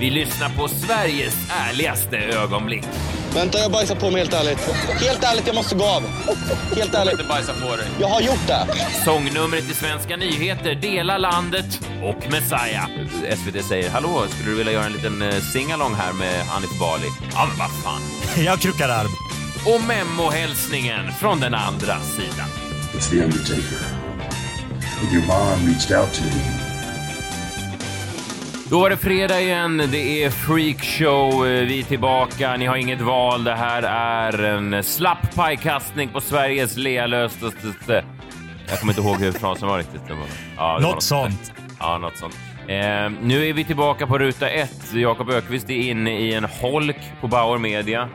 vi lyssnar på Sveriges ärligaste ögonblick. Vänta, jag bajsar på mig helt ärligt. Helt ärligt, jag måste gå av. Helt ärligt. Inte bajsa på dig. Jag har gjort det. Sångnumret i Svenska nyheter, Dela landet och Messiah. SVT säger, hallå, skulle du vilja göra en liten eh, singalong här med Hanif Bali? Ja, men vad fan. Jag krokar arm. Och memo-hälsningen från den andra sidan. It's the Undertaker. Your mom reached out to me. Då var det fredag igen, det är freakshow, vi är tillbaka, ni har inget val, det här är en slapp pajkastning på Sveriges lealöstaste... Jag kommer inte ihåg hur frasen var riktigt. Ja, Något sånt. Ja, något sånt. Eh, nu är vi tillbaka på ruta ett. Jakob Ökvist är inne i en holk på Bauer Media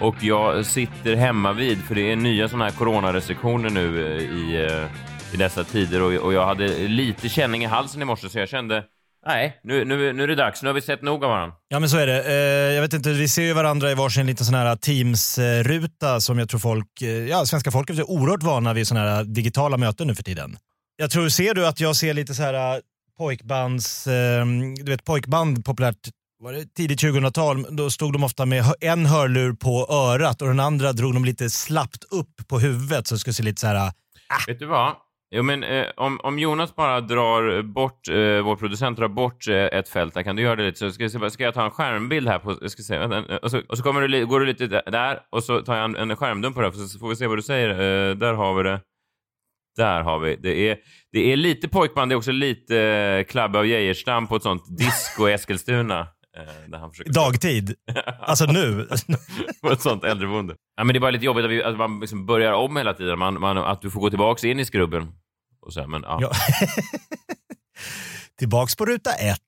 och jag sitter hemma vid för det är nya sådana här coronarestriktioner nu eh, i, eh, i dessa tider och, och jag hade lite känning i halsen i morse så jag kände nej, nu, nu, nu är det dags. Nu har vi sett nog av varandra. Ja men så är det. Eh, jag vet inte, vi ser ju varandra i varsin liten sån här Teams-ruta som jag tror folk, eh, ja svenska folket är oerhört vana vid såna här digitala möten nu för tiden. Jag tror, ser du att jag ser lite så här eh, pojkbands, eh, du vet pojkband populärt var det tidigt 2000-tal, då stod de ofta med en hörlur på örat och den andra drog de lite slappt upp på huvudet så det skulle se lite så här Vet du vad? Jo, men eh, om, om Jonas bara drar bort, eh, vår producent drar bort eh, ett fält där, kan du göra det lite? Så ska, jag ska jag ta en skärmbild här på, ska se, vänta, eh, och så, och så kommer du, går du lite där och så tar jag en, en skärmdump på det här, så får vi se vad du säger. Eh, där har vi det. Där har vi. Det är, det är lite pojkband, det är också lite eh, Club av Geijerstam på ett sånt disco i Eskilstuna. Eh, han försöker dagtid. Alltså nu. på ett sånt äldreboende. Ja, men det är bara lite jobbigt att, vi, att man liksom börjar om hela tiden. Man, man, att du får gå tillbaka in i skrubben. Och så men, ja. Tillbaks på ruta ett.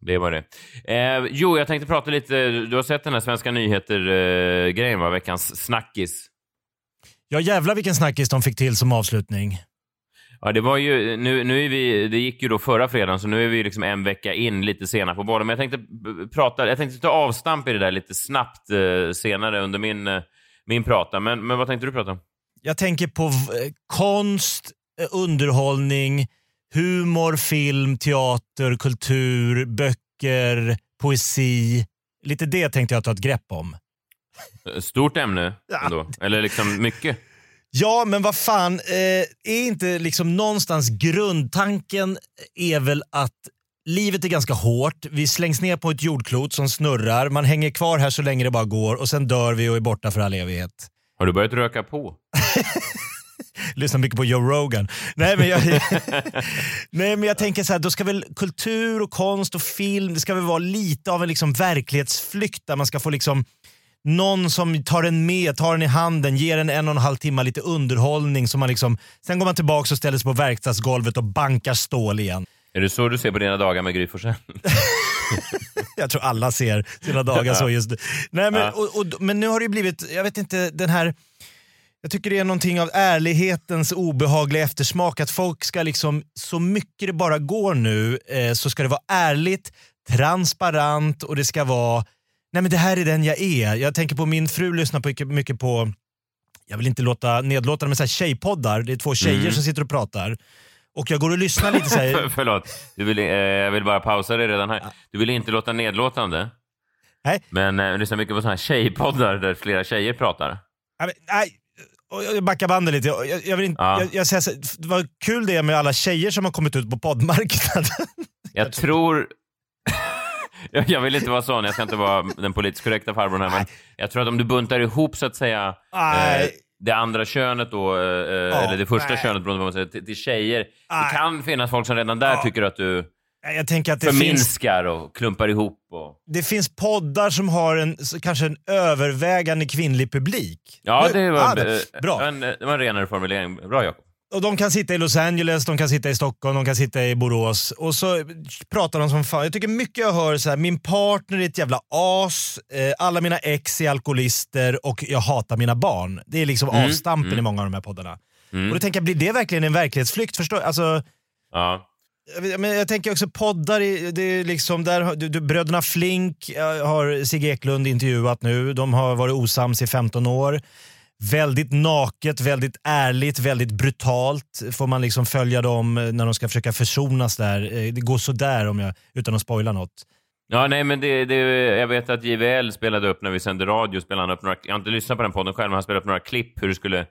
Det var det. Eh, jo, jag tänkte prata lite. Du har sett den här Svenska nyheter-grejen, va? Veckans snackis. Ja jävlar vilken snackis de fick till som avslutning. Ja, det var ju, nu, nu är vi, det gick ju då förra fredagen, så nu är vi liksom en vecka in, lite senare på bollen. Men jag tänkte prata, jag tänkte ta avstamp i det där lite snabbt eh, senare under min, eh, min prata. Men, men vad tänkte du prata om? Jag tänker på v- konst, eh, underhållning, humor, film, teater, kultur, böcker, poesi. Lite det tänkte jag ta ett grepp om. Stort ämne ändå. Eller liksom mycket. Ja, men vad fan, eh, är inte liksom någonstans grundtanken är väl att livet är ganska hårt. Vi slängs ner på ett jordklot som snurrar. Man hänger kvar här så länge det bara går och sen dör vi och är borta för all evighet. Har du börjat röka på? lyssnar mycket på Joe Rogan. Nej men jag, nej, men jag tänker så här, då ska väl kultur och konst och film, det ska väl vara lite av en liksom verklighetsflykt där man ska få liksom någon som tar en med, tar den i handen, ger en en och en halv timme lite underhållning. Så man liksom, sen går man tillbaka och ställer sig på verkstadsgolvet och bankar stål igen. Är det så du ser på dina dagar med Gry? Jag tror alla ser sina dagar så just nu. Nej, men, och, och, men nu har det ju blivit, jag vet inte, den här jag tycker det är någonting av ärlighetens obehagliga eftersmak. Att folk ska liksom, så mycket det bara går nu, eh, så ska det vara ärligt, transparent och det ska vara, nej men det här är den jag är. Jag tänker på min fru lyssnar på mycket, på, jag vill inte låta nedlåtande, men så här tjejpoddar. Det är två tjejer Mm. som sitter och pratar. Och jag går och lyssnar lite så här, För, förlåt, du vill, eh, jag vill bara pausa dig redan här. Du vill inte låta nedlåtande. Nej. Men eh, lyssna mycket på såna här tjejpoddar där flera tjejer pratar. Nej, nej, och jag backar bandet lite. Jag, jag, vill inte, Ja. jag, jag säger vad kul det är med alla tjejer som har kommit ut på poddmarknaden. Jag tror... Jag- vill inte vara sån, jag ska inte vara den politiskt korrekta farbrorn här, men jag tror att om du buntar ihop så att säga eh, det andra könet då, eh, eller det första nej. könet beroende på vad man säger, till, till tjejer. Nej. Det kan finnas folk som redan där Ja. tycker att du jag tänker att det finns, förminskar och klumpar ihop. Och... det finns poddar som har en, kanske en övervägande kvinnlig publik. Ja, det var, ah, eh, det- bra. en, det var en renare formulering. Bra Jakob. Och de kan sitta i Los Angeles, de kan sitta i Stockholm, de kan sitta i Borås och så pratar de som fan. Jag tycker mycket jag hör så här, min partner är ett jävla as, eh, alla mina ex är alkoholister och jag hatar mina barn. Det är liksom avstampen i många av de här poddarna. Och då tänker jag, blir det verkligen en verklighetsflykt? Förstår, alltså, Ja. men jag tänker också poddar, det är liksom där, du, du, bröderna Flink eh, har Sigge Eklund intervjuat nu. De har varit osams i 15 år. Väldigt naket, väldigt ärligt, väldigt brutalt får man liksom följa dem eh, när de ska försöka försonas där. Eh, det går sådär om jag, utan att spoila något. Ja, nej, men det, det, jag vet att JVL spelade upp när vi sände radio, spelade han upp några, jag har inte lyssnat på den podden själv, men han spelade upp några klipp hur det skulle,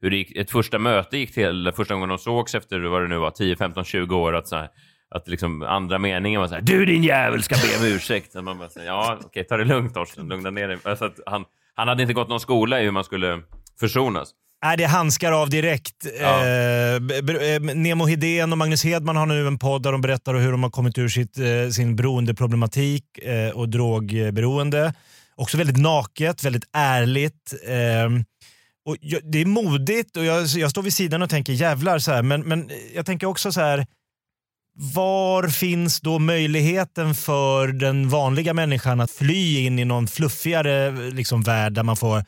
hur det gick, ett första möte gick till, första gången de sågs efter, vad det nu var, 10, 15, 20 år, att så här, att liksom andra meningen var så här, du din jävel ska be om ursäkt. Man bara, så här, ja, okej, ta det lugnt Torsten, lugna ner dig. Alltså att han, han hade inte gått någon skola i hur man skulle försonas. Nej, det handskar av direkt. Ja. Eh, eh, Nemo Hedén och Magnus Hedman har nu en podd där de berättar hur de har kommit ur sitt, eh, sin beroendeproblematik eh, och drogberoende. Också väldigt naket, väldigt ärligt. Eh, och jag, det är modigt och jag, jag står vid sidan och tänker jävlar så här, men, men jag tänker också så här. Var finns då möjligheten för den vanliga människan att fly in i någon fluffigare liksom, värld där man får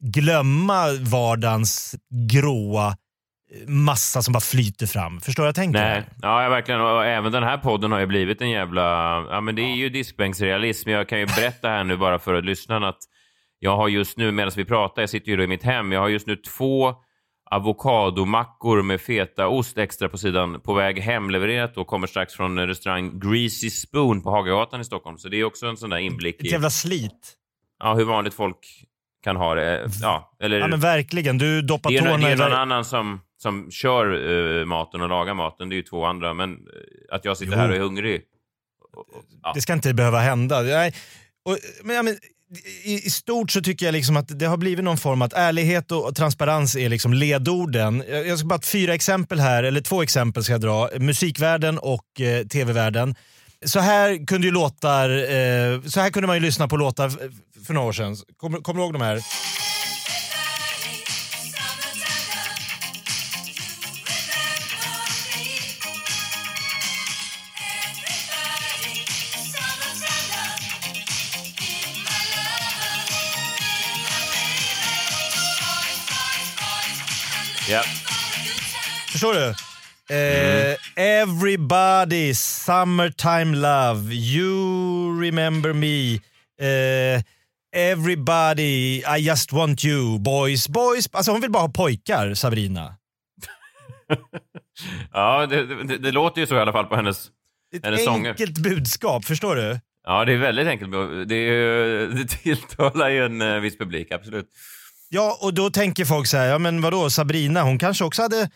glömma vardagens gråa eh, massa som bara flyter fram. Förstår jag tänker? Nej, ja, verkligen. Och även den här podden har ju blivit en jävla... Ja, men det är ju diskbänksrealism. Jag kan ju berätta här nu bara för lyssnarna att jag har just nu, medan vi pratar, jag sitter ju då i mitt hem, jag har just nu två avokadomackor med fetaost extra på sidan på väg hem levererat och kommer strax från restaurang Greasy Spoon på Hagagatan i Stockholm. Så det är också en sån där inblick Ett i jävla slit. ja, hur vanligt folk kan ha det. Ja, eller... Ja men verkligen, du doppar Det tårna det i... är någon annan som, som kör eh, maten och lagar maten. Det är ju två andra. Men eh, att jag sitter Jo. här och är hungrig. och- och- Ja. Det ska inte behöva hända. Nej. Och, men, ja, men, i, I stort så tycker jag liksom att det har blivit någon form att ärlighet och transparens är liksom ledorden. Jag jag ska bara fyra exempel här, eller två exempel ska jag dra. Musikvärlden och eh, tv-världen. Så här kunde ju låtar, eh, så här kunde man ju lyssna på låtar för några år sedan. Kommer, kommer du ihåg de här? Ja. Förstår du? Eh, everybody, summertime love, you remember me. Eh, everybody, I just want you, boys, boys. Alltså hon vill bara ha pojkar, Sabrina. Ja, det, det, det låter ju så i alla fall på hennes... Ett Hennes sånger. enkelt budskap, förstår du? Ja, det är väldigt enkelt. Det, är, det tilltalar ju en eh, viss publik, absolut. Ja, och då tänker folk så här, ja men vadå, Sabrina, hon kanske också hade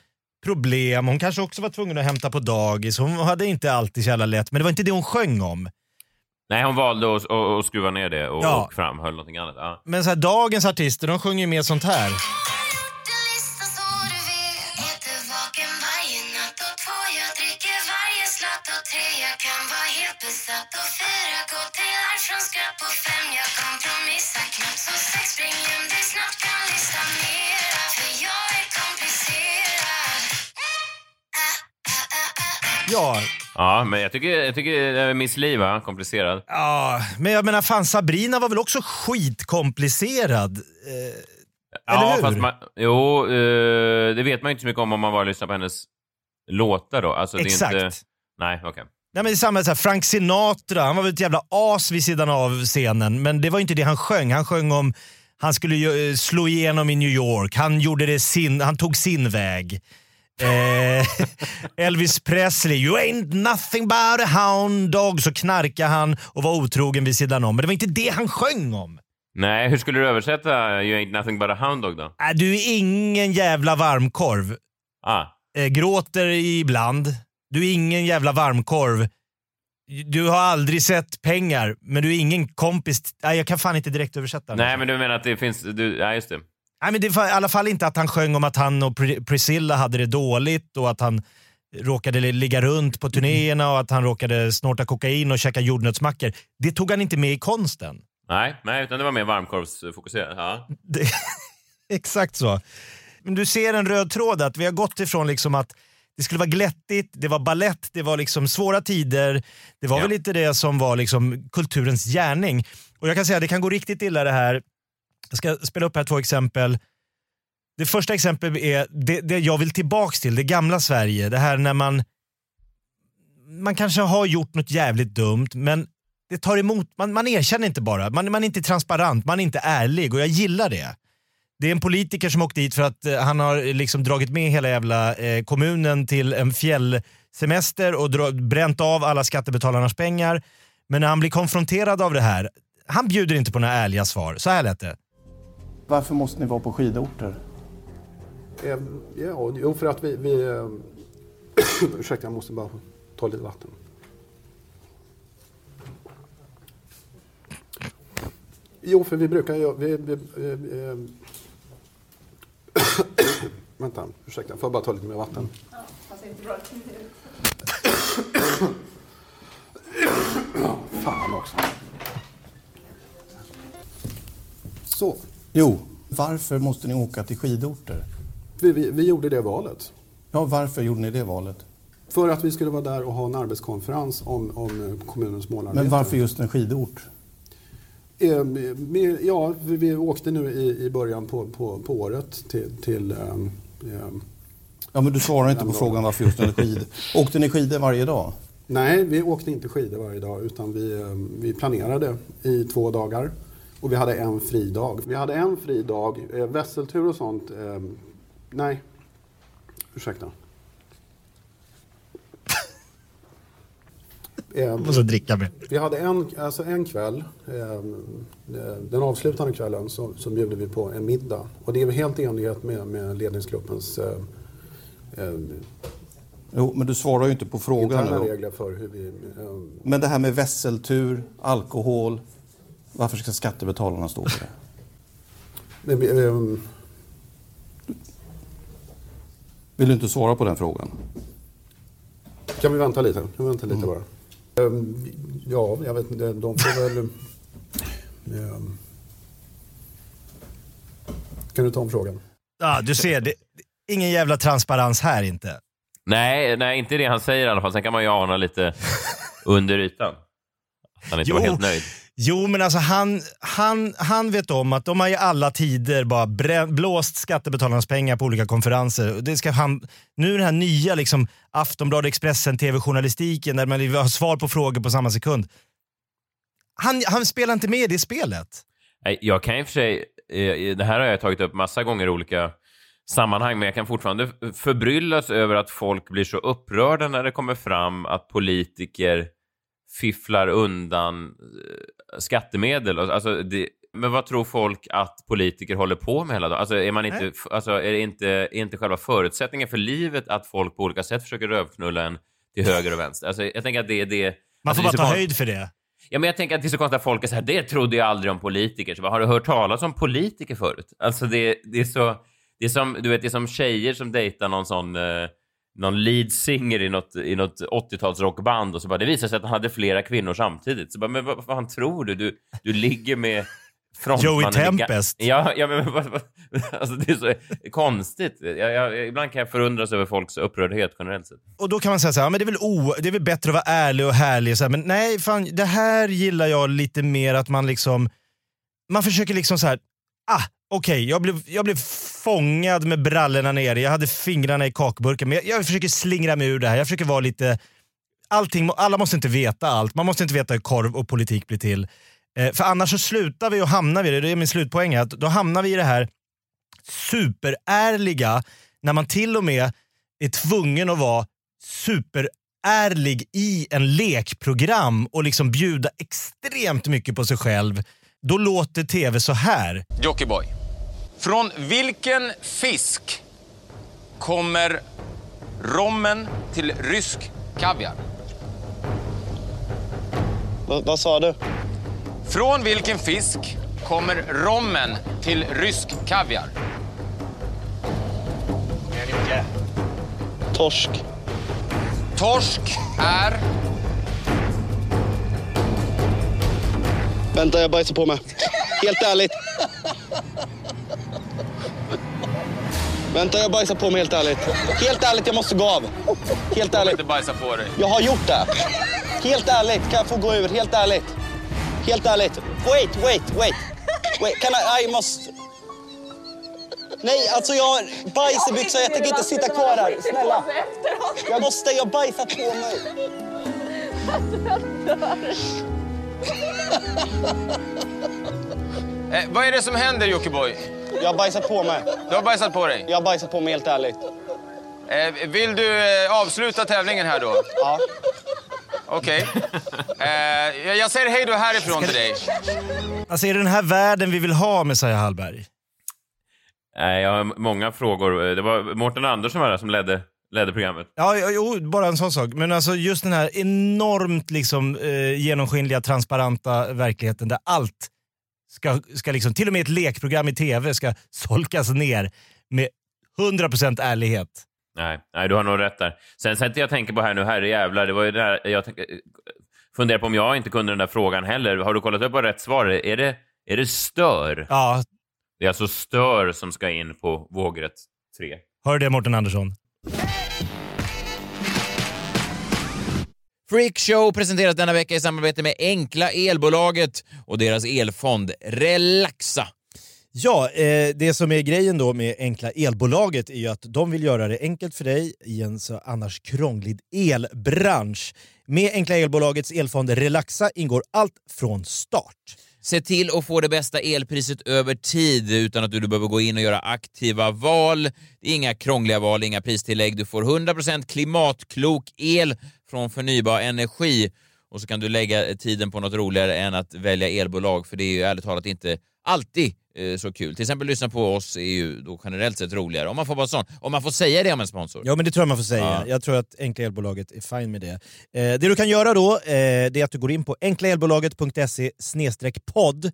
problem, hon kanske också var tvungen att hämta på dagis, hon hade inte alltid så jävla lätt, men det var inte det hon sjöng om. Nej, hon valde att, att, att skruva ner det och, Ja. och framhöll någonting annat. Ja. Men så här, dagens artister, de sjunger ju mer sånt här. Ja, ja, men jag tycker, jag tycker Miss Li, va? Komplicerad. ja, men jag menar fan Sabrina var väl också skitkomplicerad? Eh, Ja, fast man, jo, eh, det vet man ju inte så mycket om om man bara lyssnar på hennes låtar då. Alltså, Det är Exakt. inte, nej, okej. Nej, men det är samma, så här, Frank Sinatra, han var väl ett jävla as vid sidan av scenen, men det var inte det han sjöng. Han sjöng om han skulle ju, eh, slå igenom i New York, han, gjorde det sin, han tog sin väg. Eh, Elvis Presley, you ain't nothing but a hound dog, så knarkade han och var otrogen vid sidan om. Men det var inte det han sjöng om. Nej, hur skulle du översätta You ain't nothing but a hound dog då? Äh, du är ingen jävla varmkorv. Ah, Eh, gråter ibland. Du är ingen jävla varmkorv. Du har aldrig sett pengar, men du är ingen kompis. Nej, jag kan fan inte direkt översätta. nej, men du menar att det finns... Du, nej, just det. Nej, men det var i alla fall inte att han sjöng om att han och Pri- Priscilla hade det dåligt och att han råkade li- ligga runt på turnéerna och att han råkade snorta kokain och käka jordnötsmackor. Det tog han inte med i konsten. Nej, nej, utan det var mer varmkorvsfokuserat. Ja. Det, exakt så. men du ser en röd tråd att vi har gått ifrån liksom att det skulle vara glättigt, det var ballett, det var liksom svåra tider. Det var Ja. väl lite det som var liksom kulturens gärning. Och jag kan säga att det kan gå riktigt illa det här. Jag ska spela upp här två exempel. Det första exemplet är det, det jag vill tillbaks till, det gamla Sverige. Det här när man man kanske har gjort något jävligt dumt, men det tar emot. Man, man erkänner inte bara. Man, man är inte transparent, man är inte ärlig och jag gillar det. Det är en politiker som åkt dit för att eh, han har liksom dragit med hela jävla eh, kommunen till en fjällsemester och dra, bränt av alla skattebetalarnas pengar. Men när han blir konfronterad av det här, han bjuder inte på några ärliga svar. Så här lät det. Varför måste ni vara på skidorter? Eh, Ja, jo, för att vi... vi eh, ursäkta, jag måste bara ta lite vatten. Jo, för vi brukar ju... Vi, vi, eh, vänta, ursäkta, får jag bara ta lite mer vatten? Ja, fan också. Så, Jo, varför måste ni åka till skidorter? vi, vi, vi gjorde det valet. Ja, varför gjorde ni det valet? För att vi skulle vara där och ha en arbetskonferens om, om kommunens målarbete. Men varför just en skidort? Eh, med, ja, vi, åkte nu i, början på, på, på året till... till ehm, ehm, Ja, men du svarar inte på frågan varför just en skid. Åkte ni skidor varje dag? nej, vi åkte inte skidor varje dag utan vi, ehm, vi planerade i två dagar. Och vi hade en fri dag. Vi hade en fri dag. Eh, vässeltur och sånt. ehm, nej. Ursäkta. Ehm, Och så dricka med. Vi hade en, alltså en kväll, eh, den avslutande kvällen, så, så bjuder vi på en middag. Och det är helt i enlighet med, med ledningsgruppens eh, eh, Jo, men du svarar ju inte på frågan. interna nu. regler för hur vi... Eh, Men det här med vässeltur, alkohol. Varför ska skattebetalarna stå för det? men vi, eh, Vill du inte svara på den frågan? kan vi vänta lite? Kan vi vänta lite bara? Eh, ja, jag vet inte. De får väl... Eh, kan du ta om frågan? Ja, du ser, det, ingen jävla transparens här inte. Nej, nej, inte det han säger i alla fall. Sen kan man ju ana lite under ytan. Att han inte var helt nöjd. Jo, men alltså han, han, han vet om att de har i alla tider bara brä, blåst skattebetalarnas pengar på olika konferenser. Det ska han, nu den här nya liksom, Aftonbladet, Expressen, TV-journalistiken där man vill ha svar på frågor på samma sekund. Han, han spelar inte med i det spelet. Jag kan i och för sig, eh, det här har jag tagit upp massa gånger i olika sammanhang, men jag kan fortfarande förbryllas över att folk blir så upprörda när det kommer fram att politiker fifflar undan eh, skattemedel. Alltså det, men vad tror folk att politiker håller på med hela dagen? Alltså är, man inte, Nej. alltså är det inte, är inte själva förutsättningen för livet att folk på olika sätt försöker rövknulla en till höger och vänster? Alltså jag tänker att det är det... Man alltså får bara ta höjd för det. Ja, men jag tänker att det är så konstigt att folk är så här, det trodde jag aldrig om politiker. Så bara, har du hört talas om politiker förut? Alltså det, det är så, det är som, du vet, det är som tjejer som dejtar någon sån, eh, någon lead singer i något, i något 80-talsrockband och så bara, det visar sig att han hade flera kvinnor samtidigt. Så bara, men vad, fan tror du? Du, du ligger med Joey Tempest. Ja, ja men alltså det är så konstigt. Jag, jag, ibland kan jag förundras över folks upprördhet generellt sett. Och då kan man säga så här, ja, men det är väl, o, det är väl bättre att vara ärlig och härlig. Och så här, men nej, fan, det här gillar jag lite mer att man liksom, man försöker liksom så här, ah, okej, jag, blev, jag blev fångad med brallorna nere, jag hade fingrarna i kakburken, men jag, jag försöker slingra mig ur det här. Jag försöker vara lite, allting, alla måste inte veta allt. Man måste inte veta hur korv och politik blir till. Eh, för annars så slutar vi och hamnar vi, det är min slutpoäng, att då hamnar vi i det här superärliga, när man till och med är tvungen att vara superärlig i en lekprogram och liksom bjuda extremt mycket på sig själv. Då låter tv så här. Jockiboi. Från vilken fisk kommer rommen till rysk kaviar? Va, vad sa du? Från vilken fisk kommer rommen till rysk kaviar? Torsk. Torsk är... Vänta, jag bajsar på mig. Helt ärligt. Vänta, jag bajsar på mig helt ärligt. Helt ärligt, jag måste gå av. Helt ärligt. Inte bajsa på dig. Jag har gjort det. Helt ärligt, kan jag få gå ur? Helt ärligt. Helt ärligt. Wait, wait, wait. Wait, can I, I must... Nej, alltså jag har bajs i byxorna. Jag tänker inte sitta kvar här. Snälla. Jag måste, jag har bajsat på mig. Eh, vad är det som händer Jockiboi? Jag har bajsat på mig. Du har bajsat på dig. Jag har bajsat på mig helt ärligt. Eh, vill du eh, avsluta tävlingen här då? Ja. Okej. Eh, jag- jag säger hej då härifrån till dig. Alltså är det den här världen vi vill ha, Messiah Hallberg? Nej, jag har många frågor. Det var Mårten Andersson var det som ledde, ledde programmet. Ja, jo, bara en sån sak. Men alltså just den här enormt liksom, eh, genomskinliga, transparenta verkligheten där allt ska, ska liksom, till och med ett lekprogram i tv ska solkas ner med 100% ärlighet. Nej, nej, du har nog rätt där. Sen sätter jag tänker på här nu, herre jävlar, det var ju det här, jag tänk, funderar på om jag inte kunde den där frågan heller. Har du kollat upp vad rätt svar är? Är det, är det stör? Ja, Det är alltså stör som ska in på vågrätt 3. hör det Mårten Andersson? Freakshow presenteras denna vecka i samarbete med Enkla Elbolaget och deras elfond Relaxa. Ja, eh, det som är grejen då med Enkla Elbolaget är ju att de vill göra det enkelt för dig i en så annars krånglig elbransch. Med Enkla Elbolagets elfond Relaxa ingår allt från start. Se till att få det bästa elpriset över tid utan att du behöver gå in och göra aktiva val. Det är inga krångliga val, inga pristillägg. Du får 100% klimatklok el från förnybar energi och så kan du lägga tiden på något roligare än att välja elbolag för det är ju ärligt talat inte alltid eh, så kul. Till exempel lyssna på oss är ju då generellt sett roligare. Om man får vara sån. Om man får säga det om en sponsor. Ja, men det tror jag man får säga. Ja. Jag tror att Enkla Elbolaget är fine med det. Eh, det du kan göra då, eh, det är att du går in på enklaelbolaget.se podd.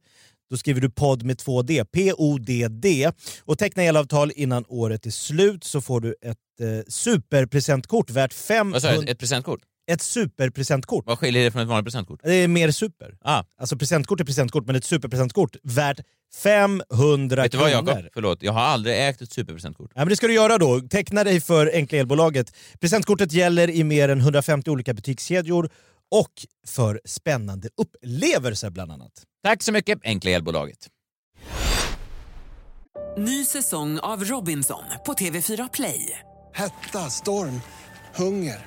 Då skriver du podd med två D, P-O-D-D. Och teckna elavtal innan året är slut så får du ett eh, superpresentkort värt 500... Vad sa du? Ett presentkort? Ett superpresentkort. Vad skiljer det från ett vanligt presentkort? Det är mer super. Ah. Alltså presentkort är presentkort, men ett superpresentkort värt 500 Vet du vad kronor. Jakob? Förlåt, jag har aldrig ägt ett superpresentkort. Ja, men det ska du göra då. Teckna dig för Enkla Elbolaget. Presentkortet gäller i mer än 150 olika butikskedjor och för spännande upplevelser bland annat. Tack så mycket, Enkla Elbolaget. Ny säsong av Robinson på TV4 Play. Hetta, storm, hunger.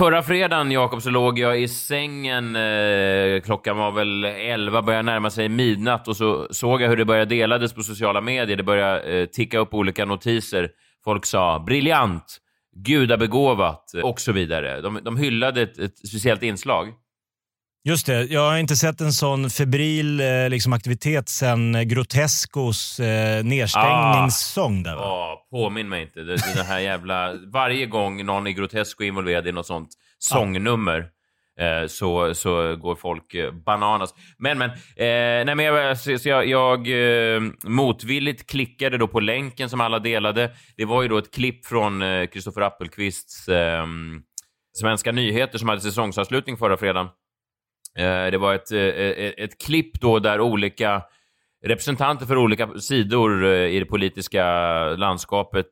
Förra fredagen, Jakob, så låg jag i sängen. Eh, klockan var väl 11, började närma sig midnatt och så såg jag hur det började delades på sociala medier. Det började eh, ticka upp olika notiser. Folk sa briljant, gudabegåvat och så vidare. De, de hyllade ett, ett speciellt inslag. Just det, jag har inte sett en sån febril eh, liksom, aktivitet sen Grotescos eh, nedstängningssång. Där, va? Ah, ah, påminn mig inte. Det, det här jävla... Varje gång någon i Grotesco är involverad i något sånt sångnummer eh, så, så går folk eh, bananas. Men, men, eh, nej, men jag, så, så jag, jag eh, motvilligt klickade då på länken som alla delade. Det var ju då ett klipp från eh, Kristoffer Appelqvists eh, Svenska nyheter som hade säsongsavslutning förra fredagen. Eh, det var ett, ett, ett klipp då där olika representanter för olika sidor i det politiska landskapet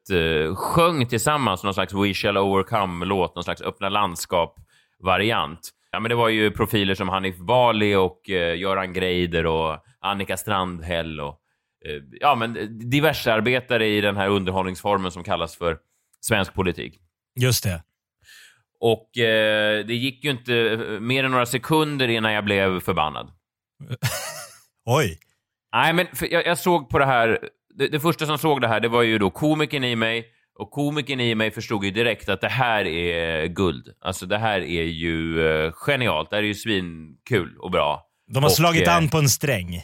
sjöng tillsammans någon slags We shall overcome-låt, någon slags öppna landskap-variant. Ja, men det var ju profiler som Hanif Bali och eh, Göran Greider och Annika Strandhäll och eh, ja, men diverse arbetare i den här underhållningsformen som kallas för svensk politik. Just det. Och eh, det gick ju inte eh, mer än några sekunder innan jag blev förbannad. Oj. Nej, men jag, jag såg på det här, det, det första som såg det här, det var ju då komikern i mig, och komikern i mig förstod ju direkt att det här är guld. Alltså det här är ju eh, genialt, det här är ju svinkul och bra. De har och, slagit eh, an på en sträng.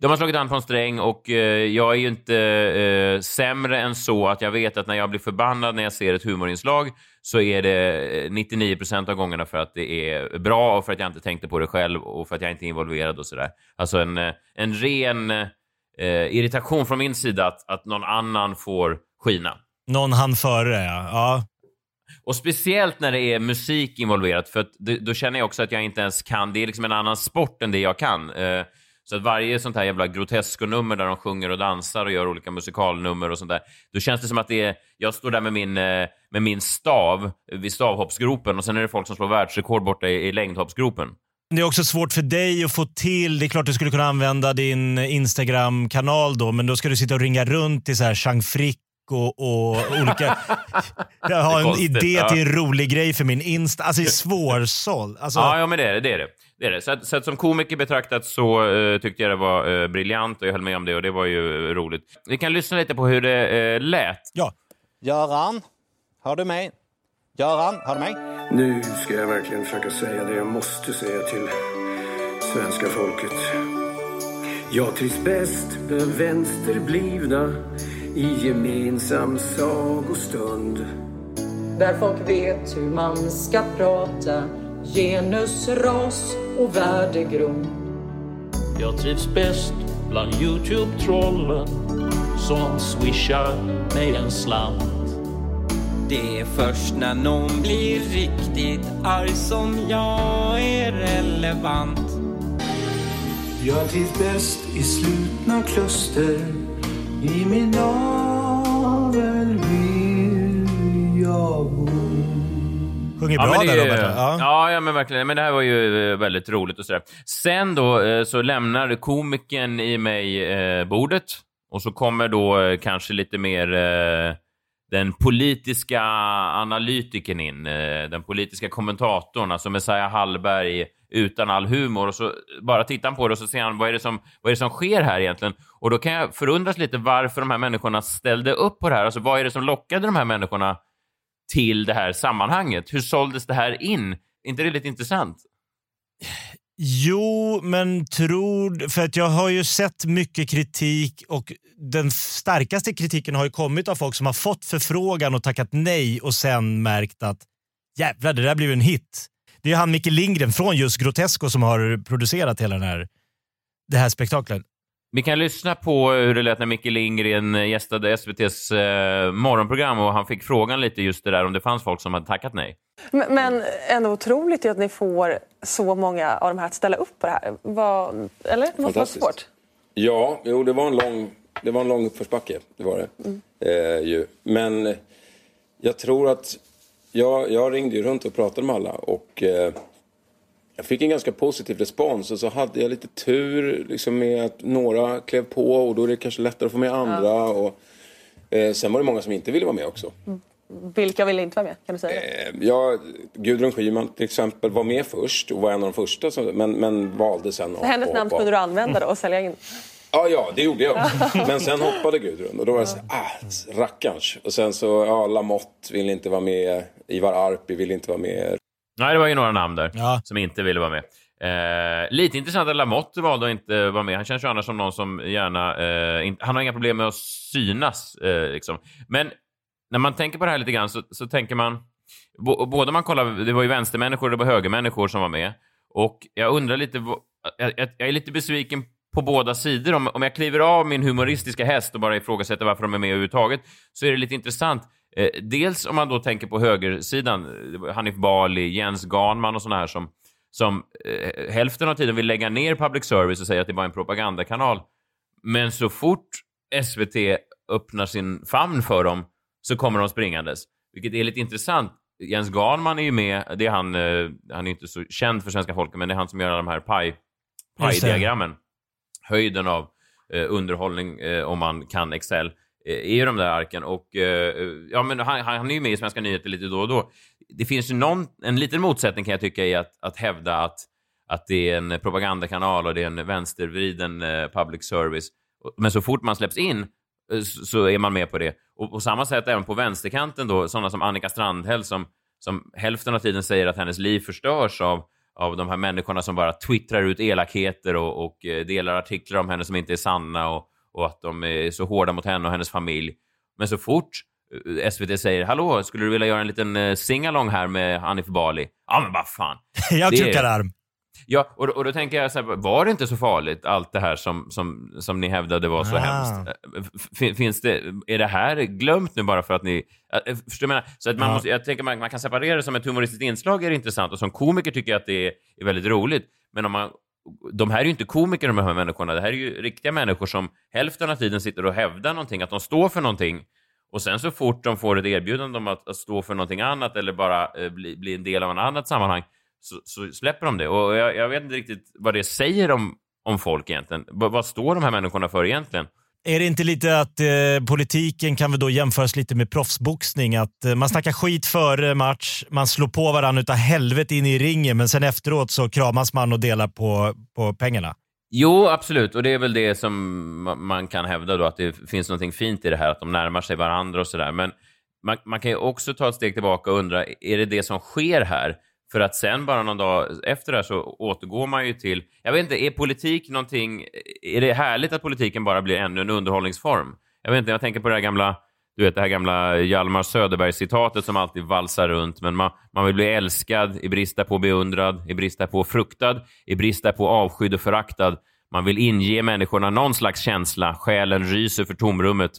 De har slagit an på en sträng och eh, jag är ju inte eh, sämre än så att jag vet att när jag blir förbannad när jag ser ett humorinslag så är det eh, 99 procent av gångerna för att det är bra och för att jag inte tänkte på det själv och för att jag inte är involverad och sådär. Alltså en, eh, en ren eh, irritation från min sida att, att någon annan får skina. Någon hann före, ja. ja. Och speciellt när det är musik involverat, för det, då känner jag också att jag inte ens kan. Det är liksom en annan sport än det jag kan. Eh, så att varje sånt här jävla grotesco-nummer där de sjunger och dansar och gör olika musikalnummer och sånt där, då känns det som att det är, jag står där med min, eh, med min stav vid stavhoppsgropen och sen är det folk som slår världsrekord borta i, i längdhoppsgropen. Det är också svårt för dig att få till, det är klart du skulle kunna använda din Instagram-kanal då, men då ska du sitta och ringa runt till så här Jean Frick och, och olika... Jag har en idé till en rolig grej för min Insta. Alltså det är svårsåld. Alltså, Ja, ja, men det är det. det, är det. Det, är det. Så, att, så att som komiker betraktat så eh, tyckte jag det var eh, briljant och jag höll med om det och det var ju eh, roligt. Vi kan lyssna lite på hur det eh, lät. Ja. Göran, hör du mig? Göran, hör du mig? Nu ska jag verkligen försöka säga det jag måste säga till svenska folket. Jag trivs bäst med vänsterblivna i gemensam sagostund. Där folk vet hur man ska prata genus, ras och värdegrund. Jag trivs bäst bland Youtube-trollen som swishar mig en slant. Det är först när någon blir riktigt arg som jag är relevant. Jag trivs bäst i slutna kluster i min navel vill jag bo. Sjunger bra men det där är- Robert. Ja. Ja. Ja, men verkligen. Men det här var ju eh, väldigt roligt och sådär. Sen då eh, så lämnar komikern i mig eh, bordet och så kommer då kanske lite mer den politiska analytikern in, den politiska kommentatorn, alltså Messiah Hallberg utan all humor och så bara tittar han på det och så ser han vad är det som, vad är det som sker här egentligen? Och då kan jag förundras lite varför de här människorna ställde upp på det här. Alltså vad är det som lockade de här människorna till det här sammanhanget? Hur såldes det här in? Är inte det lite intressant? Jo, men tror... För att jag har ju sett mycket kritik och den starkaste kritiken har ju kommit av folk som har fått förfrågan och tackat nej och sen märkt att jävlar, det där blev en hit. Det är han Micke Lindgren från just Grotesco som har producerat hela den här, det här spektaklet. Vi kan lyssna på hur det lät när Micke Lindgren gästade SVTs eh, morgonprogram och han fick frågan lite just det där om det fanns folk som hade tackat nej. Men, men ändå otroligt att ni får så många av de här att ställa upp på det här. Vad, eller? Det måste vara Fantastiskt. svårt. Ja, jo, det var en lång, det var en lång uppförsbacke. Det var det. Eh, ju. Men jag tror att jag, jag ringde ju runt och pratade med alla och eh, jag fick en ganska positiv respons och så hade jag lite tur liksom, med att några klev på och då är det kanske lättare att få med andra. Och, eh, sen var det många som inte ville vara med också. Vilka vill inte vara med? Kan du säga? Eh, Ja, Gudrun Schyman till exempel var med först och var en av de första som, men, men valde sen Så hennes namn kunde du använda då och sälja in? Ja, ja, det gjorde jag. Men sen hoppade Gudrun och då var det så ah, rackarns. Och sen så, ja, Lamotte vill inte vara med. Ivar Arpi vill inte vara med. Nej, det var ju några namn där som inte ville vara med. Eh, lite intressant att Lamotte valde att inte vara med. Han känns ju annars som någon som gärna... Eh, in, han har inga problem med att synas. Eh, liksom. Men när man tänker på det här lite grann så, så tänker man... Bo, både man kollar, det var ju vänstermänniskor och det var högermänniskor som var med. Och jag undrar lite... Jag, jag, jag är lite besviken på båda sidor. Om, om jag kliver av min humoristiska häst och bara ifrågasätter varför de är med överhuvudtaget så är det lite intressant. Eh, dels om man då tänker på högersidan, eh, Hanif Bali, Jens Ganman och såna här som, som eh, hälften av tiden vill lägga ner public service och säga att det är en propagandakanal. Men så fort SVT öppnar sin famn för dem så kommer de springandes. Vilket är lite intressant. Jens Ganman är ju med, det är han, eh, han är inte så känd för svenska folket, men det är han som gör alla de här paj-diagrammen. Höjden av eh, underhållning eh, om man kan Excel Eh, är ju de där arken och eh, eh, ja, men han, han är ju med i Svenska nyheter lite då och då. Det finns ju någon, en liten motsättning kan jag tycka i att, att hävda att, att det är en propagandakanal och det är en vänstervriden public service. Men så fort man släpps in så är man med på det. Och på samma sätt även på vänsterkanten då, sådana som Annika Strandhäll som, som hälften av tiden säger att hennes liv förstörs av, av de här människorna som bara twittrar ut elakheter och, och delar artiklar om henne som inte är sanna och, och att de är så hårda mot henne och hennes familj. Men så fort eh, SVT säger “Hallå, skulle du vilja göra en liten eh, singalong här med Hanif Bali?” Ja, men vad fan. Jag är- krokar arm. Ja, och, och då tänker jag så här, var det inte så farligt, allt det här som, som, som ni hävdade var så Ah. hemskt? Eh, f- Finns det, är det här glömt nu bara för att ni... eh, Förstår du menar? Så att man Ja. måste, jag tänker man, man kan separera det som ett humoristiskt inslag är det intressant och som komiker tycker jag att det är, är väldigt roligt. Men om man, de här är ju inte komiker de här människorna, det här är ju riktiga människor som hälften av tiden sitter och hävdar någonting, att de står för någonting. Och sen så fort de får ett erbjudande om att, att stå för någonting annat eller bara eh, bli, bli en del av ett annat sammanhang så, så släpper de det. Och jag, jag vet inte riktigt vad det säger om, om folk egentligen. B vad står de här människorna för egentligen? Är det inte lite att eh, politiken kan väl då jämföras lite med proffsboxning? Att eh, man snackar skit före match, man slår på varandra utav helvete in i ringen, men sen efteråt så kramas man och delar på, på pengarna. Jo, absolut. Och det är väl det som man kan hävda då, att det finns någonting fint i det här, att de närmar sig varandra och sådär. Men man, man kan ju också ta ett steg tillbaka och undra, är det det som sker här? För att sen bara någon dag efter det här så återgår man ju till, jag vet inte, är politik någonting, är det härligt att politiken bara blir ännu en underhållningsform? Jag vet inte, jag tänker på det här gamla, du vet det här gamla Hjalmar Söderberg-citatet som alltid valsar runt, men man, man vill bli älskad i brist på beundrad, i brist på fruktad, i brist på avskydd och föraktad. Man vill inge människorna någon slags känsla, själen ryser för tomrummet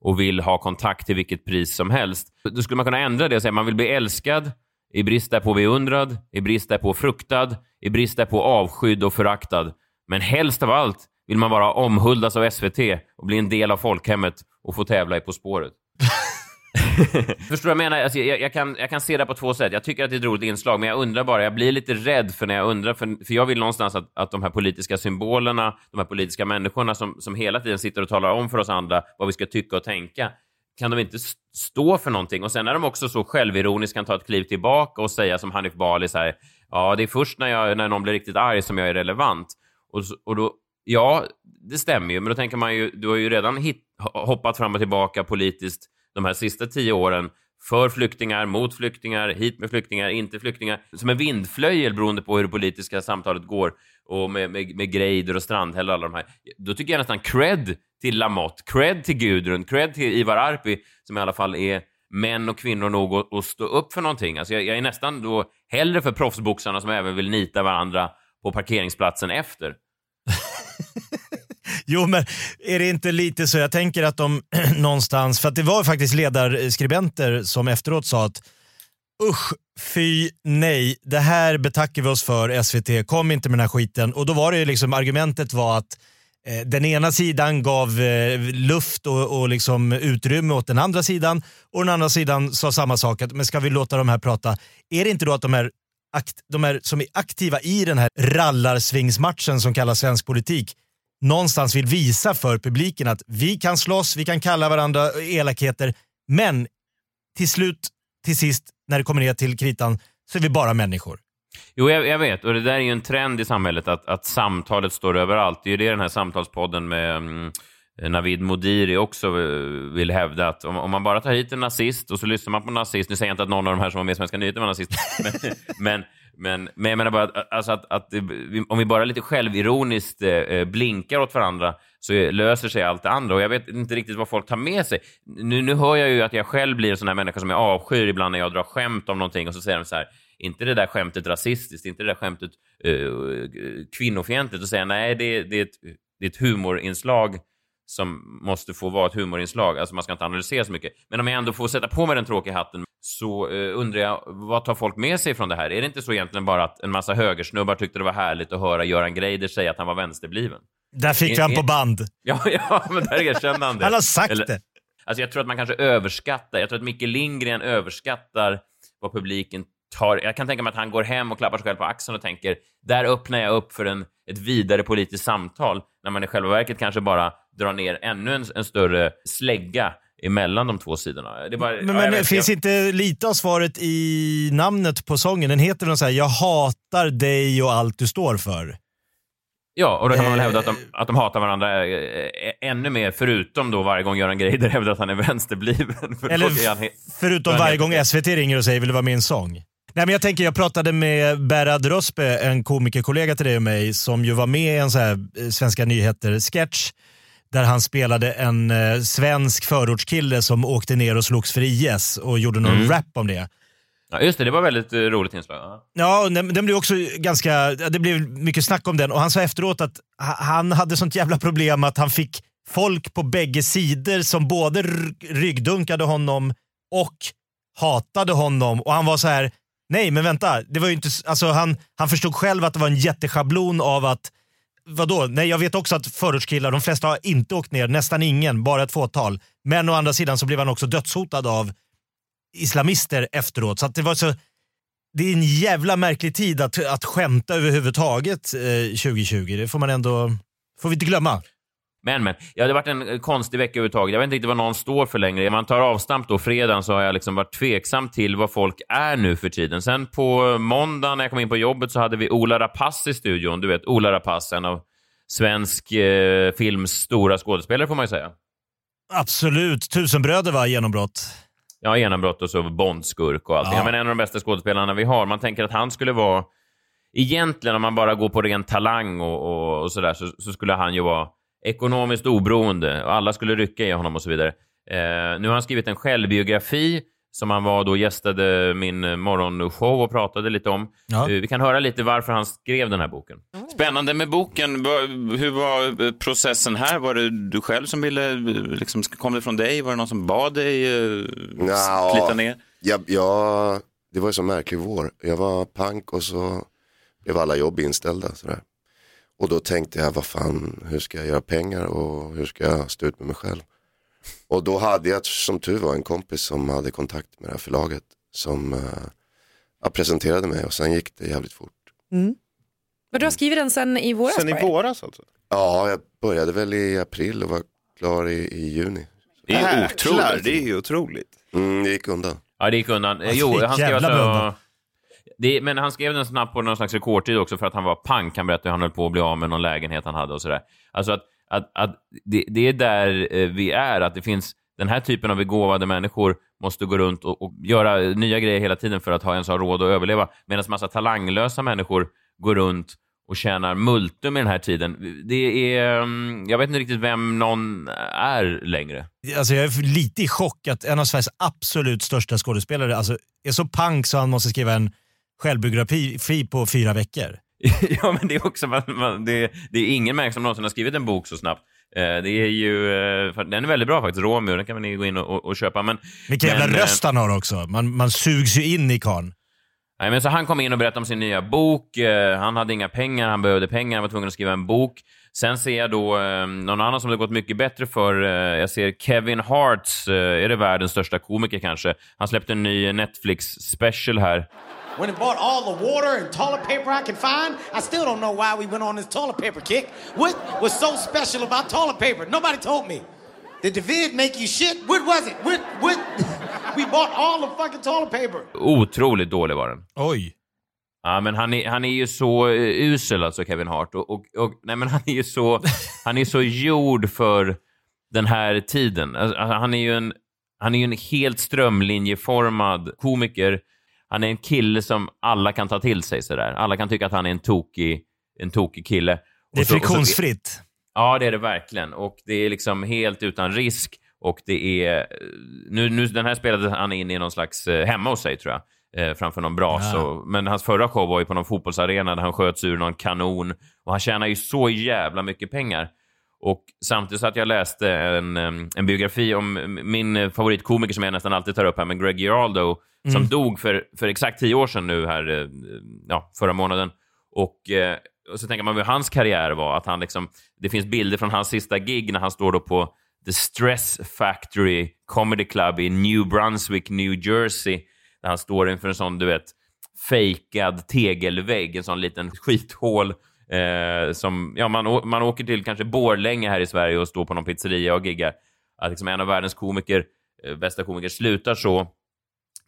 och vill ha kontakt till vilket pris som helst. Då skulle man kunna ändra det och säga man vill bli älskad i brist därpå beundrad, i brist därpå fruktad, i brist därpå avskydd och föraktad. Men helst av allt vill man bara omhuldas av SVT och bli en del av folkhemmet och få tävla i På spåret. Förstår du vad jag menar? Alltså, jag, jag, kan, jag kan se det på två sätt. Jag tycker att det är ett roligt inslag, men jag undrar bara, jag blir lite rädd för när jag undrar, för, för jag vill någonstans att, att de här politiska symbolerna, de här politiska människorna som, som hela tiden sitter och talar om för oss andra vad vi ska tycka och tänka, kan de inte stå för någonting? Och sen är de också så självironiska, kan ta ett kliv tillbaka och säga som Hanif Bali så här, ja, det är först när, jag, när någon blir riktigt arg som jag är relevant. Och, och då, ja, det stämmer ju, men då tänker man ju, du har ju redan hit, hoppat fram och tillbaka politiskt de här sista tio åren för flyktingar, mot flyktingar, hit med flyktingar, inte flyktingar, som en vindflöjel beroende på hur det politiska samtalet går och med, med, med Greider och Strandhäll och alla de här. Då tycker jag nästan cred till Lamotte, cred till Gudrun, cred till Ivar Arpi som i alla fall är män och kvinnor nog att, att stå upp för någonting. Alltså jag, jag är nästan då hellre för proffsboxarna som även vill nita varandra på parkeringsplatsen efter. Jo, men är det inte lite så? Jag tänker att de någonstans, för att det var faktiskt ledarskribenter som efteråt sa att usch, fy, nej, det här betackar vi oss för SVT, kom inte med den här skiten. Och då var det ju liksom, argumentet var att eh, den ena sidan gav eh, luft och, och liksom utrymme åt den andra sidan och den andra sidan sa samma sak, att men ska vi låta de här prata? Är det inte då att de här, akt, de här som är aktiva i den här rallarsvingsmatchen som kallas svensk politik någonstans vill visa för publiken att vi kan slåss, vi kan kalla varandra elakheter, men till slut, till sist, när det kommer ner till kritan, så är vi bara människor. Jo, jag, jag vet. Och det där är ju en trend i samhället, att, att samtalet står överallt. Det är ju det den här samtalspodden med um, Navid Modiri också eh, vill hävda, att om, om man bara tar hit en nazist och så lyssnar man på en nazist, nu säger jag inte att någon av de här som var med i Svenska nyheter var nazist, men, men, men, men jag menar bara att, alltså att, att om vi bara lite självironiskt eh, eh, blinkar åt varandra så löser sig allt det andra. Och jag vet inte riktigt vad folk tar med sig. Nu, nu hör jag ju att jag själv blir en sån här människa som jag avskyr ibland när jag drar skämt om någonting och så säger de så här, inte det där skämtet rasistiskt, inte det där skämtet uh, kvinnofientligt. Och säger nej, det, det, är ett, det är ett humorinslag som måste få vara ett humorinslag. Alltså man ska inte analysera så mycket. Men om jag ändå får sätta på mig den tråkiga hatten så eh, undrar jag, vad tar folk med sig från det här? Är det inte så egentligen bara att en massa högersnubbar tyckte det var härligt att höra Göran Greider säga att han var vänsterbliven? Där fick vi han på band. Ja, ja men där erkände han det. Han har sagt det. Alltså jag tror att man kanske överskattar, jag tror att Micke Lindgren överskattar vad publiken tar. Jag kan tänka mig att han går hem och klappar sig själv på axeln och tänker, där öppnar jag upp för en, ett vidare politiskt samtal, när man i själva verket kanske bara drar ner ännu en, en större slägga emellan de två sidorna. Det bara, Men, ja, men vet, finns jag, inte lite av svaret i namnet på sången? Den heter väl så här, jag hatar dig och allt du står för. Ja, och då kan man väl Eh, hävda att de, att de hatar varandra eh, eh, ännu mer, förutom då varje gång Göran Greider hävdar att han är vänsterbliven. För Eller han förutom varje gång SVT ringer och säger vill du vara med i en sång? Nej, men jag tänker, jag pratade med Berad Rospe, en komikerkollega till dig och mig, som ju var med i en så här eh, Svenska nyheter-sketch där han spelade en eh, svensk förortskille som åkte ner och slogs för IS och gjorde någon Mm. rap om det. Ja, just det, det var väldigt eh, roligt inslag. Ja. Ja, den, den blev också ganska, det blev mycket snack om den och han sa efteråt att ha- han hade sånt jävla problem att han fick folk på bägge sidor som både ryggdunkade honom och hatade honom och han var så här. nej men vänta, det var ju inte, alltså han, han förstod själv att det var en jätteschablon av att Vadå? Nej, jag vet också att förortskillar, de flesta har inte åkt ner, nästan ingen, bara ett fåtal. Men å andra sidan så blev han också dödshotad av islamister efteråt. Så att det var så, det är en jävla märklig tid att, att skämta överhuvudtaget eh, 2020. Det får man ändå, får vi inte glömma. Men, men. Ja, det har varit en eh, konstig vecka överhuvudtaget. Jag vet inte riktigt vad någon står för längre. Om man tar avstamp då fredagen så har jag liksom varit tveksam till vad folk är nu för tiden. Sen på måndagen när jag kom in på jobbet så hade vi Ola Rapace i studion. Du vet, Ola Rapace, en av svensk eh, films stora skådespelare får man ju säga. Absolut. Tusenbröder var genombrott. Ja, genombrott och så Bondskurk och allting. Ja. Ja. Men en av de bästa skådespelarna vi har. Man tänker att han skulle vara... Egentligen, om man bara går på ren talang och, och, och sådär, så, så skulle han ju vara ekonomiskt oberoende och alla skulle rycka i honom och så vidare. Eh, nu har han skrivit en självbiografi som han var då gästade min morgonshow och pratade lite om. Ja. Eh, vi kan höra lite varför han skrev den här boken. Spännande med boken. Hur var eh, processen här? Var det du själv som ville, eh, liksom, kom det från dig? Var det någon som bad dig slita ner? Jag, jag, det var ju så märklig vår. Jag var pank och så blev alla jobb inställda. Sådär. Och då tänkte jag, vad fan, hur ska jag göra pengar och hur ska jag stå ut med mig själv? Och då hade jag som tur var en kompis som hade kontakt med det här förlaget som uh, presenterade mig och sen gick det jävligt fort. Mm. Men du har skrivit den sen i våras? bara? våras alltså? Ja, jag började väl i april och var klar i, i juni. Det är otroligt. det är ju otroligt. Mm, det gick undan. Ja, det gick undan. Alltså, jo, han skrev alltså... Det, men han skrev den snabbt på någon slags rekordtid också för att han var pank. Han berättade hur han höll på att bli av med någon lägenhet han hade och sådär. Alltså att, att, att det, det är där eh, vi är, att det finns den här typen av begåvade människor måste gå runt och, och göra nya grejer hela tiden för att ha ens ha råd att överleva. Medan massa talanglösa människor går runt och tjänar multum i den här tiden. Det är... Mm, jag vet inte riktigt vem någon är längre. Alltså jag är lite i chock att en av Sveriges absolut största skådespelare alltså, är så pank så han måste skriva en självbiografi på fyra veckor. ja, men det är också... Man, man, det, det är ingen människa som någonsin har skrivit en bok så snabbt. Eh, det är ju... Eh, den är väldigt bra faktiskt, Romeo. Den kan ni gå in och, och, och köpa. Men, Vilken jävla men, eh, röst han har också. Man, man sugs ju in i karln. Nej, men så han kom in och berättade om sin nya bok. Eh, han hade inga pengar, han behövde pengar, han var tvungen att skriva en bok. Sen ser jag då eh, någon annan som det gått mycket bättre för. Eh, jag ser Kevin Harts, är det världens största komiker kanske? Han släppte en ny Netflix-special här. Went and bought all the water and toilet paper I could find. I still don't know why we went on this toilet paper kick. What was so special about toilet paper? Nobody told me. Did the vid make you shit? What was it? What? What? we bought all the fucking toilet paper. Otroligt dålig var den. Oj. Ja, men han är, han är ju så uh, usel, alltså Kevin Hart. Och, och, och, nej, men han är ju så, han är så gjord för den här tiden. Alltså, han är ju en, han är ju en helt strömlinjeformad komiker. Han är en kille som alla kan ta till sig. Sådär. Alla kan tycka att han är en tokig, en tokig kille. Det är så- så- friktionsfritt. Ja, det är det verkligen. Och det är liksom helt utan risk. Och det är... Nu, nu, den här spelade han in i någon slags eh, hemma hos sig, tror jag. Eh, framför någon bras. Ja. Och, men hans förra show var ju på någon fotbollsarena där han sköts ur någon kanon. Och han tjänar ju så jävla mycket pengar. Och samtidigt så att jag läste en, em, en biografi om min eh, favoritkomiker som jag nästan alltid tar upp här, men Greg Giraldo, som Mm. dog för, för exakt tio år sedan nu här, eh, ja, förra månaden. Och, eh, och så tänker man hur hans karriär var, att han liksom, det finns bilder från hans sista gig när han står då på The Stress Factory Comedy Club i New Brunswick, New Jersey, där han står inför en sån, du vet, fejkad tegelvägg, en sån liten skithål eh, som, ja, man, man åker till kanske Borlänge här i Sverige och står på någon pizzeria och giggar. att liksom en av världens komiker, eh, bästa komiker slutar så.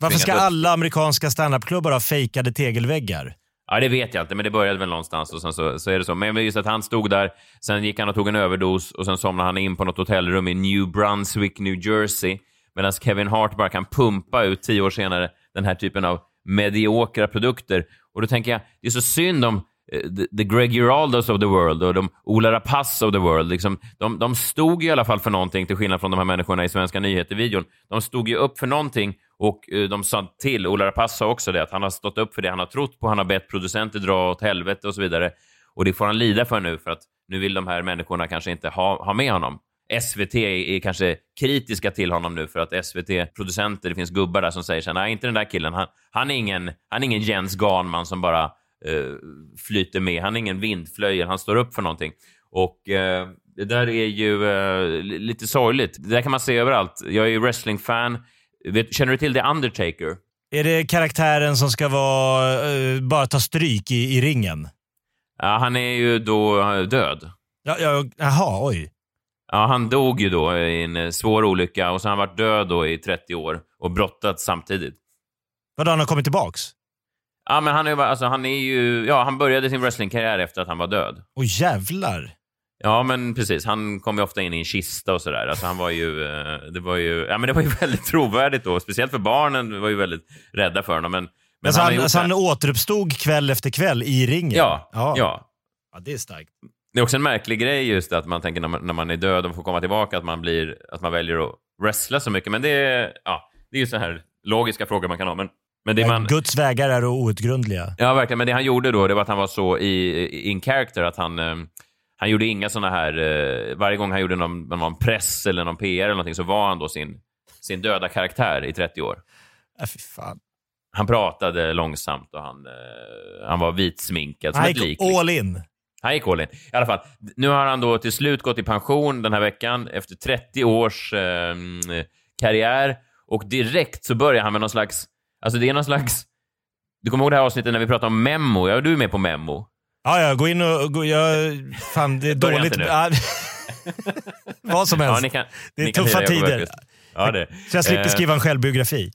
Varför ska alla amerikanska standupklubbar ha fejkade tegelväggar? Ja, det vet jag inte, men det började väl någonstans och sen så, så är det så. Men just att han stod där, sen gick han och tog en överdos och sen somnade han in på något hotellrum i New Brunswick, New Jersey, medan Kevin Hart bara kan pumpa ut tio år senare den här typen av mediokra produkter. Och då tänker jag, det är så synd om eh, the, the Greg Giraldos of the world och de Ola Rapace of the world. Liksom, de, de stod i alla fall för någonting, till skillnad från de här människorna i Svenska nyheter-videon. De stod ju upp för någonting och eh, de sa till, Ola Rapace sa också det, att han har stått upp för det han har trott på, han har bett producenter dra åt helvete och så vidare. Och det får han lida för nu, för att nu vill de här människorna kanske inte ha, ha med honom. SVT är, kanske kritiska till honom nu för att SVT-producenter, det finns gubbar där som säger så nej inte den där killen, han, han, är, ingen, han är ingen Jens Ganman som bara uh, flyter med, han är ingen vindflöjel, han står upp för någonting. Och uh, det där är ju uh, lite sorgligt. Det där kan man se överallt. Jag är ju wrestlingfan. Vet, känner du till The Undertaker? Är det karaktären som ska vara, eh, bara ta stryk i, i ringen? Ja, han är ju då eh, död. Ja, ja, jaha, oj. Ja, han dog ju då i en eh, svår olycka och så har han varit död då i 30 år och brottats samtidigt. Vadå, han har kommit tillbaks? Ja, men han är, alltså, han är ju... Ja, han började sin wrestlingkarriär efter att han var död. Åh jävlar. Ja, men precis. Han kom ju ofta in i en kista och sådär. Alltså, han var ju... eh, Det var ju... Ja, men det var ju väldigt trovärdigt då. Speciellt för barnen var ju väldigt rädda för honom. Men, men Men så har han, gjort så det här- han återuppstod kväll efter kväll i ringen? Ja, ja. ja. Ja, det är starkt. Det är också en märklig grej just att man tänker när man, när man är död och får komma tillbaka att man, blir, att man väljer att wrestla så mycket. Men det är, ja, det är ju så här logiska frågor man kan ha. Men, men det man, Guds vägar är outgrundliga. Ja, verkligen. Men det han gjorde då, det var att han var så i, i in character att han, eh, han gjorde inga såna här... Eh, varje gång han gjorde någon, någon press eller någon PR eller någonting så var han då sin, sin döda karaktär i 30 år. Ja, fy fan. Han pratade långsamt och han, eh, han var vitsminkad som Han ett lik. liksom. all in. Han gick all in. I alla fall, nu har han då till slut gått i pension den här veckan efter 30 års eh, karriär och direkt så börjar han med någon slags, alltså det är någon slags, du kommer ihåg det här avsnittet när vi pratade om Memo? Ja, du är med på Memo. Ja, ja, gå in och... Gå, jag, fan, det är Börja dåligt. nu. Ja, Vad som helst. Ja, kan, det är tuffa tider. Ja, det. Så jag slipper Eh, skriva en självbiografi.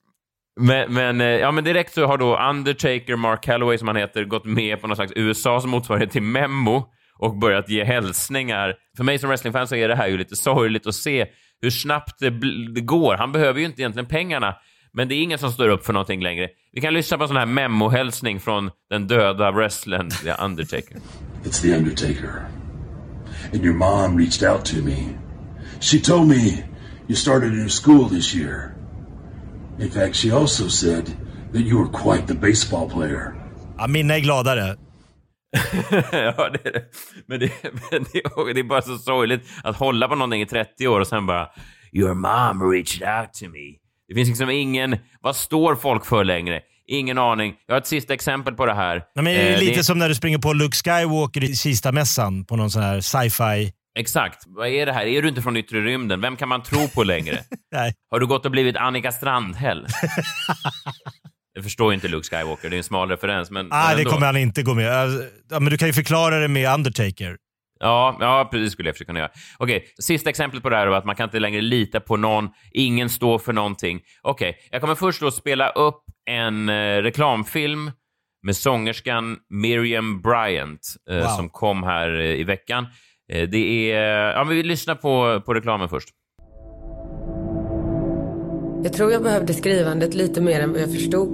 Men, men, eh, ja, men direkt så har då Undertaker, Mark Calloway som han heter, gått med på någon slags USAs motsvarighet till Memo och börjat ge hälsningar. För mig som wrestlingfan så är det här ju lite sorgligt att se hur snabbt det, det går. Han behöver ju inte egentligen pengarna, men det är ingen som står upp för någonting längre. Vi kan lyssna på en sån här Memo-hälsning från den döda wrestlern, The Undertaker. It's the Undertaker. And your mom reached out to me. She told me you started a new school this year. In fact, she also said that you were quite the baseball player. Ja, mina är gladare. ja, det är det. Men, det, men det, är- det är bara så sorgligt att hålla på någonting i 30 år och sen bara “Your mom reached out to me”. Det finns liksom ingen... Vad står folk för längre? Ingen aning. Jag har ett sista exempel på det här. Nej, men det är Eh, lite det- som när du springer på Luke Skywalker i Kista-mässan på någon sån här sci-fi. Exakt. Vad är det här? Är du inte från yttre rymden? Vem kan man tro på längre? Nej. Har du gått och blivit Annika Strandhäll? Jag förstår inte Luke Skywalker, det är en smal referens. Men, Nej, men det kommer han inte gå med. Alltså, Ja, men du kan ju förklara det med Undertaker. Ja, ja, precis skulle jag försöka kunna göra. Okej, sista exemplet på det här var att man kan inte längre lita på någon, ingen står för någonting. Okej, jag kommer först då spela upp en eh, reklamfilm med sångerskan Miriam Bryant eh, Wow. som kom här eh, i veckan. Eh, det är... Ja, men vi lyssnar på, på reklamen först. Jag tror jag behövde skrivandet lite mer än vad jag förstod.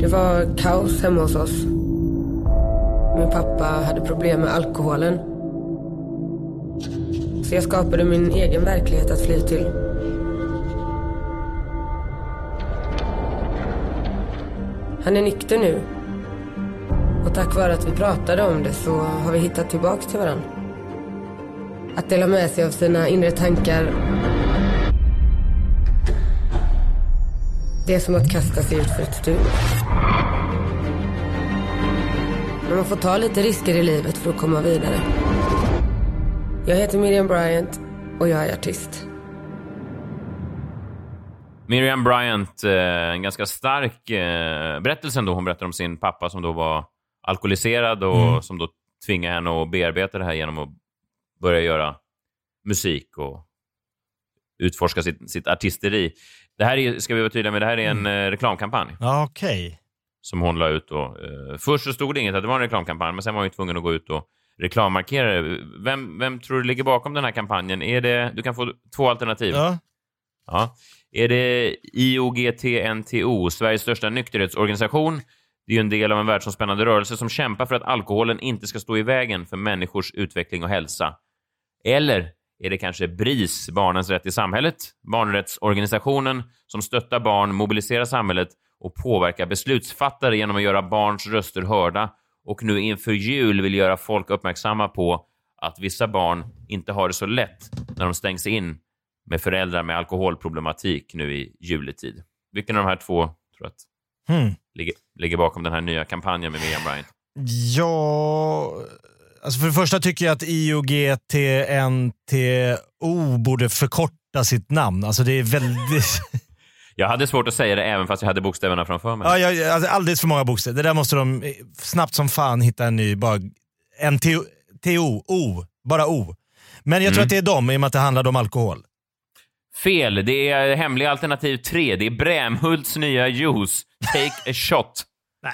Det var kaos hemma hos oss. Min pappa hade problem med alkoholen. Så jag skapade min egen verklighet att fly till. Han är nykter nu. Och tack vare att vi pratade om det så har vi hittat tillbaks till varandra. Att dela med sig av sina inre tankar. Det är som att kasta sig ut för ett stup. Men man får ta lite risker i livet för att komma vidare. Jag heter Miriam Bryant och jag är artist. Miriam Bryant, eh, en ganska stark eh, berättelse ändå. Hon berättar om sin pappa som då var alkoholiserad och Mm. som då tvingade henne att bearbeta det här genom att börja göra musik och utforska sitt, sitt artisteri. Det här är, ska vi vara tydliga med, det här är en eh, reklamkampanj okej. Som hon la ut. Då. Eh, först så stod det inget att det var en reklamkampanj, men sen var hon ju tvungen att gå ut och reklammarkera det. Vem, vem tror du ligger bakom den här kampanjen? Är det, du kan få två alternativ. Ja. Ja. Är det IOGT-NTO, Sveriges största nykterhetsorganisation? Det är ju en del av en världsomspännande rörelse som kämpar för att alkoholen inte ska stå i vägen för människors utveckling och hälsa. Eller är det kanske BRIS, Barnens rätt i samhället, barnrättsorganisationen som stöttar barn, mobiliserar samhället och påverkar beslutsfattare genom att göra barns röster hörda och nu inför jul vill göra folk uppmärksamma på att vissa barn inte har det så lätt när de stängs in med föräldrar med alkoholproblematik nu i juletid. Vilken av de här två tror du att Hmm. ligger, ligger bakom den här nya kampanjen med Miriam Bryant? Ja, alltså för det första tycker jag att IOGTNTO borde förkorta sitt namn. Alltså det är väldigt... Jag hade svårt att säga det även fast jag hade bokstäverna framför mig. ja, jag, alltså alldeles för många bokstäver. Det där måste de eh, snabbt som fan hitta en ny. Bara en TO, TO O, bara O. Men jag tror Mm. att det är dem i och med att det handlade om alkohol. Fel. Det är hemliga alternativ tre. Det är Brämhults nya juice, Take a shot.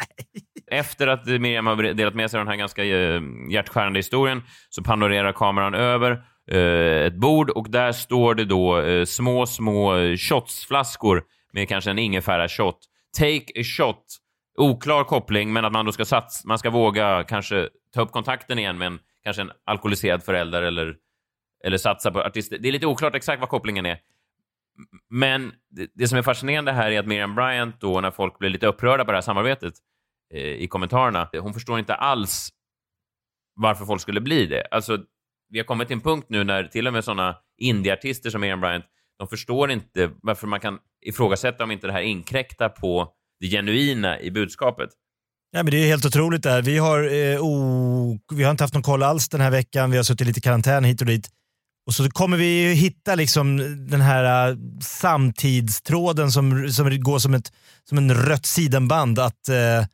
Efter att Miriam har delat med sig av den här ganska eh, hjärtskärande historien så panorerar kameran över Eh, ett bord och där står det då eh, små, små eh, shotsflaskor med kanske en ingefära-shot. Take a shot. Oklar koppling, men att man då ska sats man ska våga kanske ta upp kontakten igen med en, kanske en alkoholiserad förälder eller, eller satsa på artister. Det är lite oklart exakt vad kopplingen är. Men det, det som är fascinerande här är att Miriam Bryant då, när folk blir lite upprörda på det här samarbetet eh, i kommentarerna, hon förstår inte alls varför folk skulle bli det. Alltså, vi har kommit till en punkt nu när till och med sådana indieartister som Ian Bryant, de förstår inte varför man kan ifrågasätta om inte det här inkräktar på det genuina i budskapet. Ja, men det är helt otroligt där. Vi har, eh, oh, vi har inte haft någon koll alls den här veckan. Vi har suttit lite i karantän hit och dit. Och så kommer vi hitta liksom den här uh, samtidstråden som, som går som, ett, som en rött sidenband. Att, uh,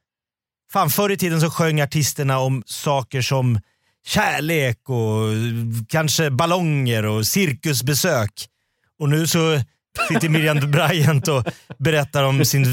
fan, förr i tiden så sjöng artisterna om saker som kärlek och kanske ballonger och cirkusbesök. Och nu så sitter Miriam Bryant och berättar om sin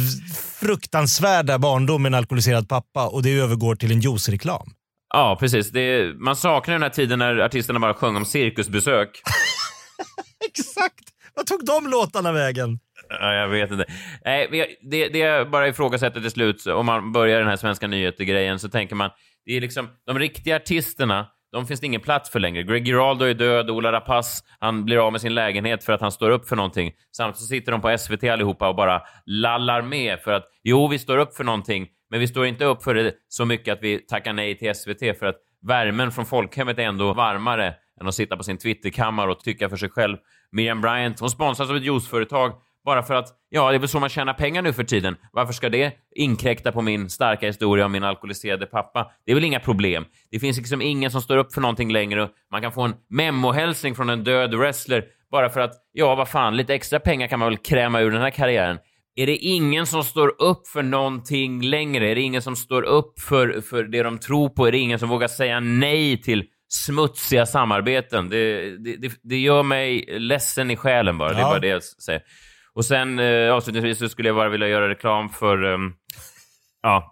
fruktansvärda barndom med en alkoholiserad pappa och det övergår till en juicereklam. Ja, precis. Det, man saknar den här tiden när artisterna bara sjöng om cirkusbesök. Exakt! Vad tog de låtarna vägen? Ja, jag vet inte. Nej, det, det jag bara ifrågasätter till slut, om man börjar den här svenska nyheter-grejen, så tänker man, det är liksom, de riktiga artisterna, de finns det ingen plats för längre. Greg Giraldo är död, Ola Rapace, han blir av med sin lägenhet för att han står upp för någonting. Samtidigt så sitter de på SVT allihopa och bara lallar med för att, jo, vi står upp för någonting, men vi står inte upp för det så mycket att vi tackar nej till SVT för att värmen från folkhemmet är ändå varmare än att sitta på sin Twitterkammare och tycka för sig själv. Miriam Bryant, hon sponsras av ett juiceföretag bara för att, ja, det är väl så man tjänar pengar nu för tiden. Varför ska det inkräkta på min starka historia om min alkoholiserade pappa? Det är väl inga problem. Det finns liksom ingen som står upp för någonting längre. Man kan få en memohälsning från en död wrestler bara för att, ja, vad fan, lite extra pengar kan man väl kräma ur den här karriären. Är det ingen som står upp för någonting längre? Är det ingen som står upp för, för det de tror på? Är det ingen som vågar säga nej till smutsiga samarbeten? Det, det, det, det gör mig ledsen i själen bara. Det är Ja. bara det jag säger. Och sen eh, avslutningsvis så skulle jag bara vilja göra reklam för... ehm, ja,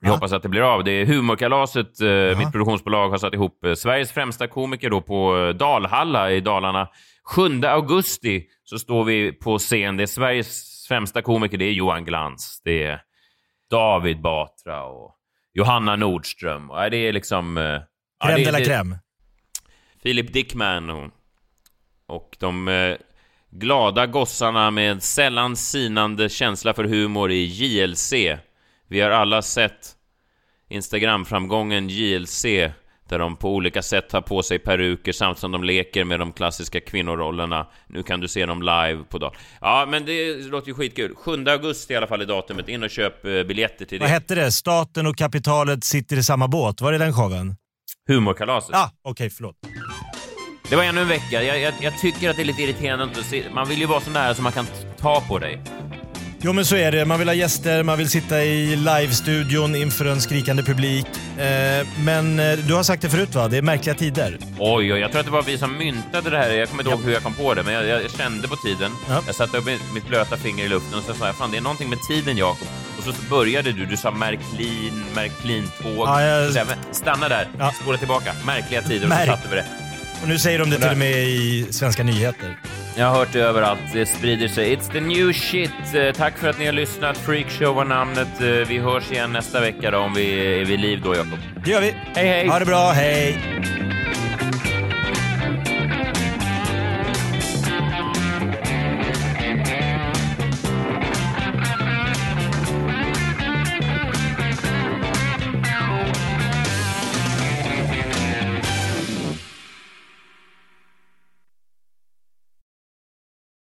vi hoppas att det blir av. Det är Humorkalaset, eh, mitt produktionsbolag, har satt ihop eh, Sveriges främsta komiker då på eh, Dalhalla i Dalarna. 7 augusti så står vi på scen. Det är Sveriges främsta komiker. Det är Johan Glans, det är David Batra och Johanna Nordström. Och, det är liksom... eh, Crème de la crème. Philip Dickman och, och de eh, glada gossarna med sällan sinande känsla för humor i JLC. Vi har alla sett Instagram-framgången JLC där de på olika sätt tar på sig peruker samt som de leker med de klassiska kvinnorollerna. Nu kan du se dem live på dag. Ja, men det låter ju skitkul. 7 augusti i alla fall är datumet. In och köp eh, biljetter till Vad det. hette det? Staten och kapitalet sitter i samma båt. Var det den showen? Humorkalaset. Ja, okej, förlåt. Det var ännu en vecka. Jag, jag, jag tycker att det är lite irriterande att se. Man vill ju vara så nära så man kan ta på dig. Jo men så är det. Man vill ha gäster, man vill sitta i live-studion inför en skrikande publik. Eh, men eh, du har sagt det förut va? Det är märkliga tider. Oj, oj, jag tror att det var vi som myntade det här. Jag kommer inte ihåg hur jag kom på det, men jag, jag kände på tiden. Jag satte upp mitt- blöta finger i luften och så sa jag, fan det är någonting med tiden Jakob. Och så började du, du sa Märklin, Märklintåg. Ja, jag- Så sa jag, "Men Stanna där, spola tillbaka. Märkliga tider. Och Märk- så satte vi det. Och nu säger de det till och med i svenska nyheter. Jag har hört det överallt. Det sprider sig. It's the new shit. Eh, Tack för att ni har lyssnat. Freakshow var namnet. Eh, Vi hörs igen nästa vecka då, om vi är vid liv då, Jakob. Det gör vi. Hej, hej. Ha det bra, hej.